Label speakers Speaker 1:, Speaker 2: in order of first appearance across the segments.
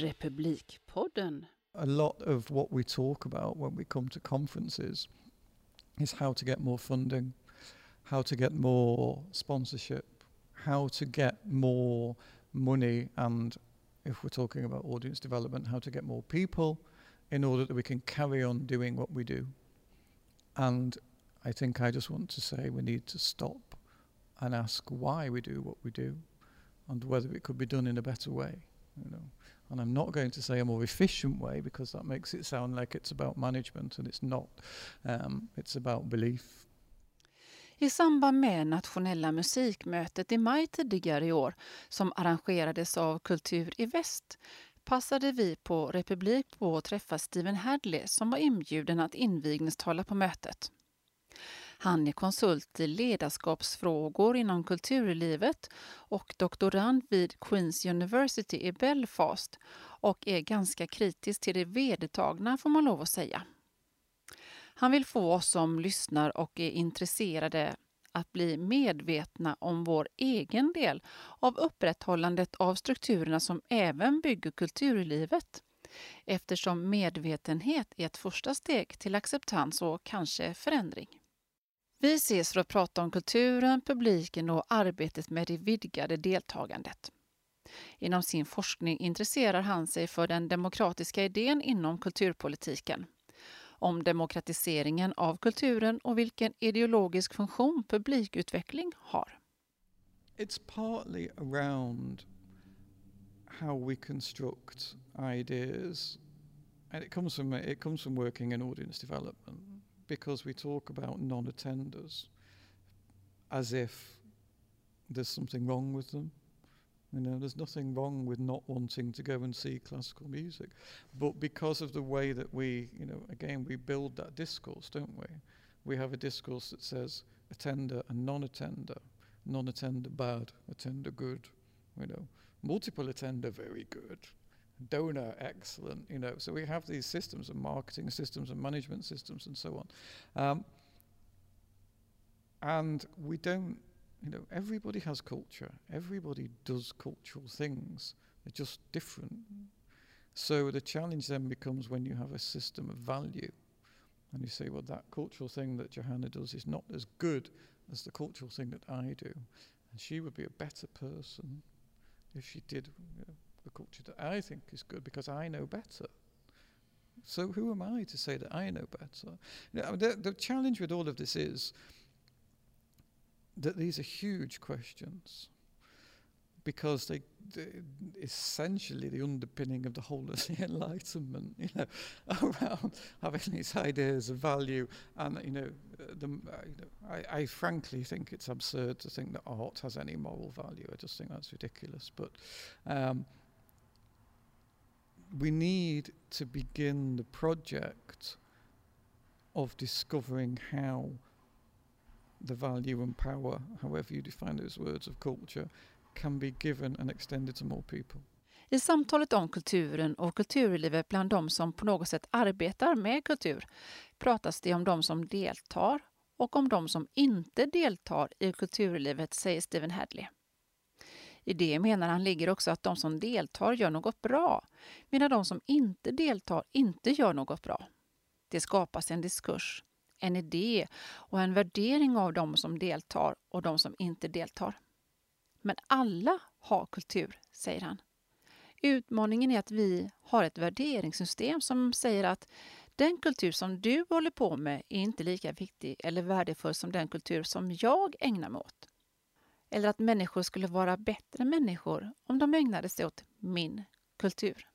Speaker 1: Republikpodden.
Speaker 2: A lot of what we talk about when we come to conferences is how to get more funding, how to get more sponsorship, how to get more money, and if we're talking about audience development, how to get more people in order that we can carry on doing what we do. And I think I just want to say we need to stop and ask why we do what we do and whether it could be done in a better way. You know. And I'm not going to say a more efficient way because that makes it sound like it's about management and it's not. Um, it's about belief.
Speaker 1: I samband med nationella musikmötet i maj tidigare i år som arrangerades av Kultur i Väst passade vi på Republik på att träffa Steven Hadley som var inbjuden att invigningstala på mötet. Han är konsult i ledarskapsfrågor inom kulturlivet och doktorand vid Queens University i Belfast och är ganska kritisk till det vedertagna får man lov att säga. Han vill få oss som lyssnar och är intresserade att bli medvetna om vår egen del av upprätthållandet av strukturerna som även bygger kulturlivet. Eftersom medvetenhet är ett första steg till acceptans och kanske förändring. Vi ses för att prata om kulturen, publiken och arbetet med det vidgade deltagandet. Inom sin forskning intresserar han sig för den demokratiska idén inom kulturpolitiken om demokratiseringen av kulturen och vilken ideologisk funktion publikutveckling har.
Speaker 2: It's partly around how we construct ideas and it comes from it comes from working in audience development because we talk about non-attenders as if there's something wrong with them You know, there's nothing wrong with not wanting to go and see classical music. But because of the way that we, you know, again, we build that discourse, don't we? We have a discourse that says attender and non attender, non attender bad, attender good, you know, multiple attender very good, donor excellent, you know. So we have these systems and marketing systems and management systems and so on. Um, and we don't you know, everybody has culture. Everybody does cultural things. They're just different. So the challenge then becomes when you have a system of value and you say, well, that cultural thing that Johanna does is not as good as the cultural thing that I do. And she would be a better person if she did you know, the culture that I think is good because I know better. So who am I to say that I know better? You know, the, the challenge with all of this is that these are huge questions because they, they essentially the underpinning of the whole of the enlightenment you know around having these ideas of value and you know the uh, you know, I, I frankly think it's absurd to think that art has any moral value I just think that's ridiculous but um, we need to begin the project of discovering how the value and power, however you define those words of culture, can be given and extended to more people.
Speaker 1: I samtalet om kulturen och kulturlivet bland de som på något sätt arbetar med kultur pratas det om de som deltar och om de som inte deltar i kulturlivet, säger Stephen Hadley. I det menar han ligger också att de som deltar gör något bra, medan de som inte deltar inte gör något bra. Det skapas en diskurs en idé och en värdering av de som deltar och de som inte deltar. Men alla har kultur, säger han. Utmaningen är att vi har ett värderingssystem som säger att den kultur som du håller på med är inte lika viktig eller värdefull som den kultur som jag ägnar mig åt. Eller att människor skulle vara bättre människor om de ägnade sig åt min kultur.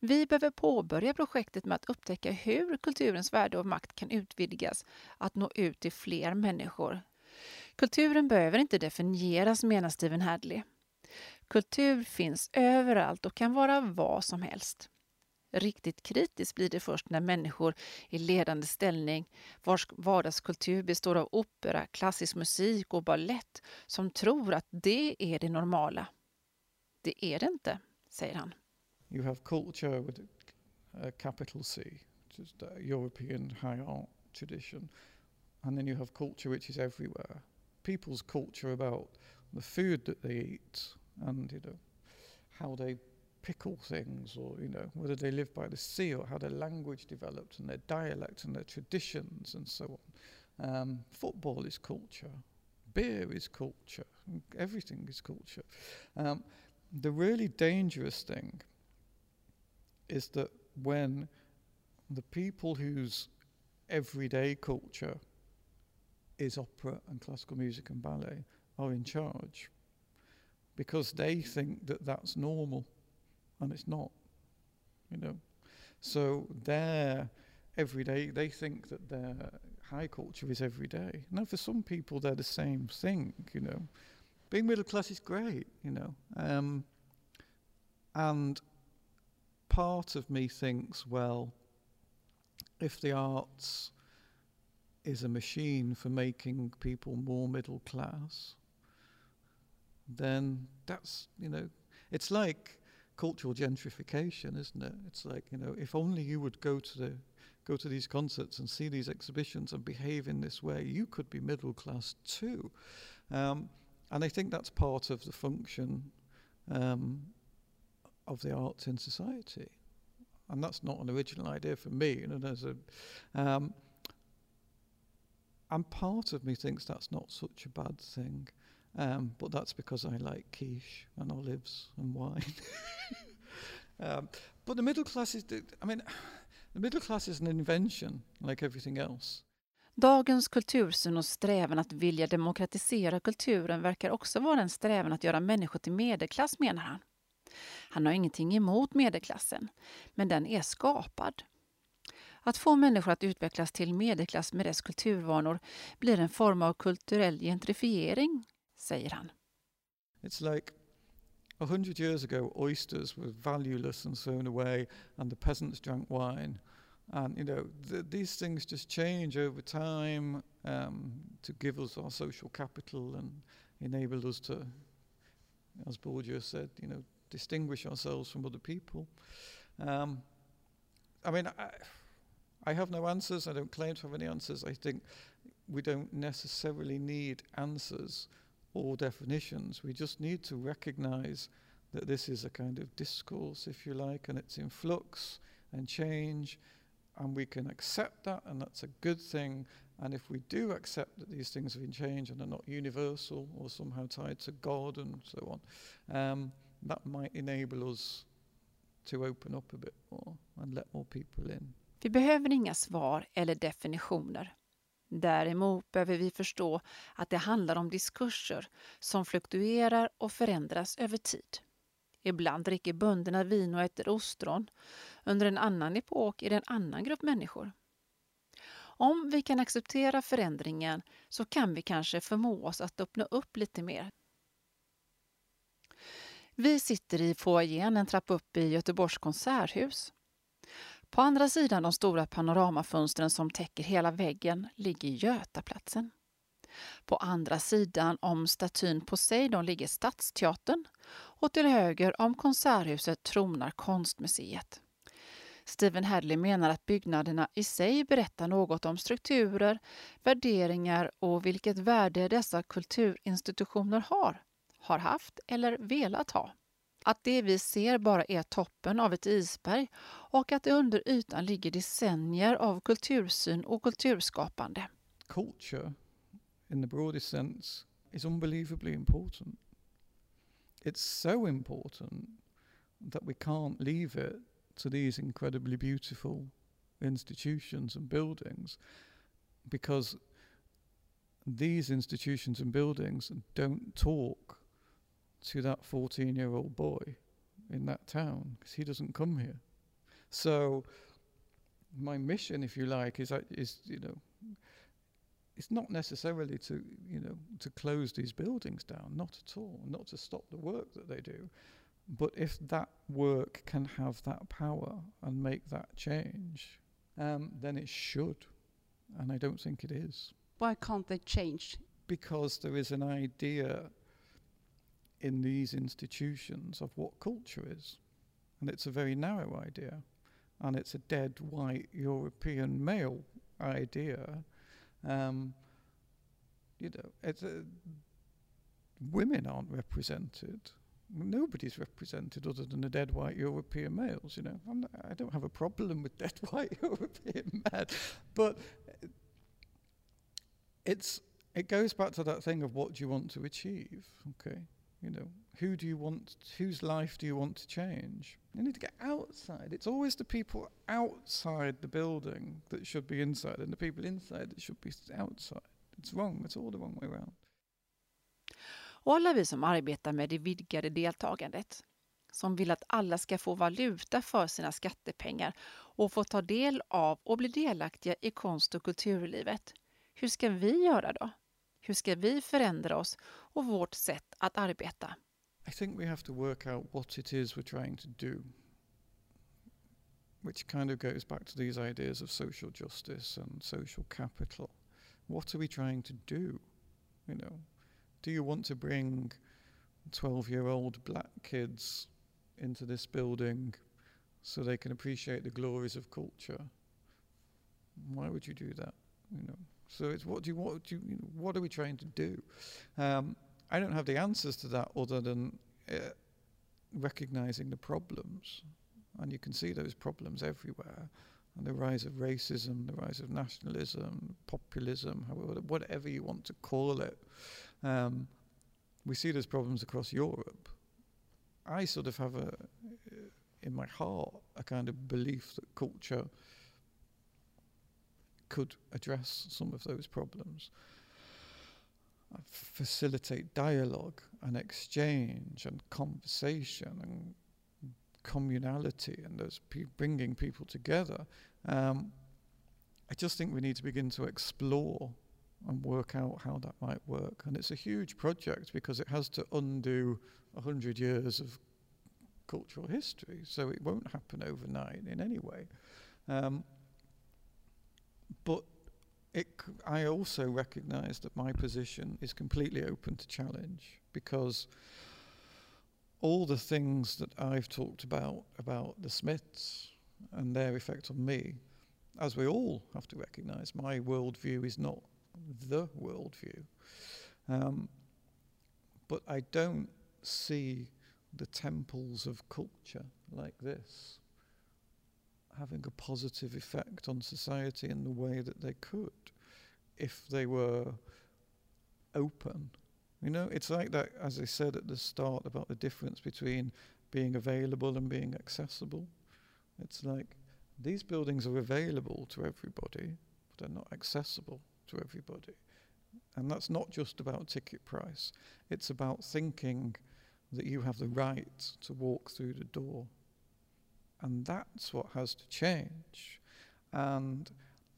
Speaker 1: Vi behöver påbörja projektet med att upptäcka hur kulturens värde och makt kan utvidgas att nå ut till fler människor. Kulturen behöver inte definieras, menar Stephen Hadley. Kultur finns överallt och kan vara vad som helst. Riktigt kritiskt blir det först när människor i ledande ställning vars vardagskultur består av opera, klassisk musik och ballett som tror att det är det normala. Det är det inte, säger han.
Speaker 2: you have culture with a capital C, just a European high art tradition, and then you have culture which is everywhere. People's culture about the food that they eat and you know how they pickle things, or you know whether they live by the sea or how their language developed and their dialect and their traditions and so on. Um, football is culture, beer is culture, everything is culture. Um, the really dangerous thing is that when the people whose everyday culture is opera and classical music and ballet are in charge because they think that that's normal and it's not you know. So their everyday they think that their high culture is everyday now for some people they're the same thing you know. Being middle class is great you know um, and part of me thinks well if the arts is a machine for making people more middle class, then that's, you know, it's like cultural gentrification, isn't it? It's like, you know, if only you would go to the go to these concerts and see these exhibitions and behave in this way, you could be middle class too. Um, and I think that's part of the function um, of the arts in society and that's not an original idea for me. You know, there's a, um, and part of me thinks that's not such a bad thing, um, but that's because I like quiche and olives and wine. um, but the middle class is, I mean, the middle class is an invention like everything else.
Speaker 1: Dagens kultursyn och strävan att vilja demokratisera kulturen verkar också vara en strävan att göra människor till medelklass, menar han. Han har ingenting emot medelklassen, men den är skapad. Att få människor att utvecklas till medelklass med dess kulturvanor blir en form av kulturell gentrifiering, säger han.
Speaker 2: It's like a hundred years ago oysters were valueless and thrown away and the peasants drank wine. And you know th these things just change over time um, to give us our social capital and enable us to, as Bourdieu said, you know, distinguish ourselves from other people. Um, I mean, I, I have no answers. I don't claim to have any answers. I think we don't necessarily need answers or definitions. We just need to recognize that this is a kind of discourse, if you like, and it's in flux and change, and we can accept that, and that's a good thing. And if we do accept that these things have been changed and are not universal or somehow tied to God and so on, um, that might enable us to open up a bit more and let more people in.
Speaker 1: Vi behöver inga svar eller definitioner. Däremot behöver vi förstå att det handlar om diskurser som fluktuerar och förändras över tid. Ibland dricker bönderna vin och äter ostron. Under en annan epok är det en annan grupp människor. Om vi kan acceptera förändringen så kan vi kanske förmå oss att öppna upp lite mer vi sitter i foajén en trappa upp i Göteborgs konserthus. På andra sidan de stora panoramafönstren som täcker hela väggen ligger Götaplatsen. På andra sidan om statyn Poseidon ligger Stadsteatern och till höger om konserthuset tronar Konstmuseet. Stephen Hadley menar att byggnaderna i sig berättar något om strukturer, värderingar och vilket värde dessa kulturinstitutioner har har haft eller velat ha. Att det vi ser bara är toppen av ett isberg och att det under ytan ligger decennier av kultursyn och kulturskapande.
Speaker 2: Culture, in the broadest sense, is unbelievably important. It's so important that we can't leave it to these incredibly beautiful institutions and buildings because these institutions and buildings don't talk to that 14 year old boy in that town because he doesn't come here. So, my mission, if you like, is, is you know, it's not necessarily to you know to close these buildings down, not at all, not to stop the work that they do, but if that work can have that power and make that change, um, then it should, and I don't think it is.
Speaker 3: Why can't they change?
Speaker 2: Because there is an idea in these institutions of what culture is. And it's a very narrow idea. And it's a dead white European male idea. Um, you know, a, women aren't represented nobody's represented other than the dead white European males. You know, not, I don't have a problem with dead white European men, but it's it goes back to that thing of what do you want to achieve. Okay, you know, who do you want? Whose life do you want to change? You need to get outside. It's always the people outside the building that should be inside, and the people inside that should be outside. It's wrong. It's all the wrong way around.
Speaker 1: Och alla vi som arbetar med det vidgade deltagandet, som vill att alla ska få valuta för sina skattepengar och få ta del av och bli delaktiga i konst och kulturlivet. Hur ska vi göra då? Hur ska vi förändra oss och vårt sätt att arbeta?
Speaker 2: I think we have to work out what it is we're trying to do. Which kind of goes back to these ideas of social justice and social capital. What are we trying to do? You know, do you want to bring 12 year old black kids into this building so they can appreciate the glories of culture? Why would you do that? You know, so it's what do you what do you, what are we trying to do? Um, I don't have the answers to that other than uh, recognizing the problems, and you can see those problems everywhere. And the rise of racism, the rise of nationalism, populism, however, whatever you want to call it. Um, we see those problems across Europe. I sort of have a, in my heart, a kind of belief that culture could address some of those problems, uh, facilitate dialogue and exchange and conversation and communality and those pe- bringing people together. Um, I just think we need to begin to explore and work out how that might work. And it's a huge project because it has to undo a hundred years of cultural history, so it won't happen overnight in any way. Um, but it, I also recognise that my position is completely open to challenge because all the things that I've talked about about the Smiths and their effect on me, as we all have to recognise, my worldview is not the worldview. Um, but I don't see the temples of culture like this having a positive effect on society in the way that they could if they were open. You know, it's like that, as I said at the start, about the difference between being available and being accessible. It's like these buildings are available to everybody, but they're not accessible to everybody. And that's not just about ticket price, it's about thinking that you have the right to walk through the door. And that's what has to change. And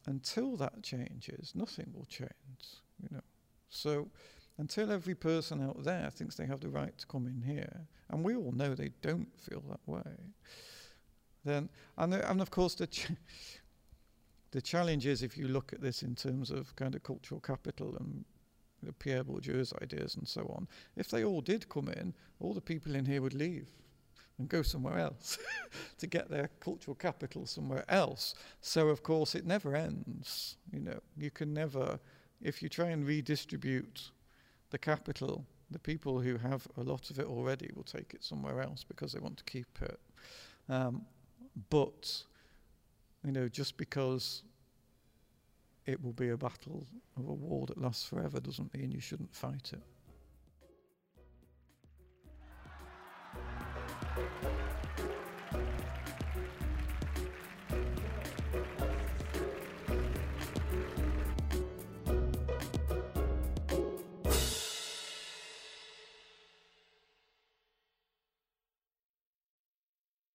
Speaker 2: until that changes, nothing will change, you know. So until every person out there thinks they have the right to come in here, and we all know they don't feel that way, then, and, the- and of course, the, ch- the challenge is if you look at this in terms of kind of cultural capital and Pierre Bourdieu's ideas and so on, if they all did come in, all the people in here would leave and go somewhere else to get their cultural capital somewhere else. So, of course, it never ends. You know, you can never, if you try and redistribute the capital, the people who have a lot of it already will take it somewhere else because they want to keep it. Um, but, you know, just because it will be a battle of a war that lasts forever doesn't mean you shouldn't fight it. Thank you.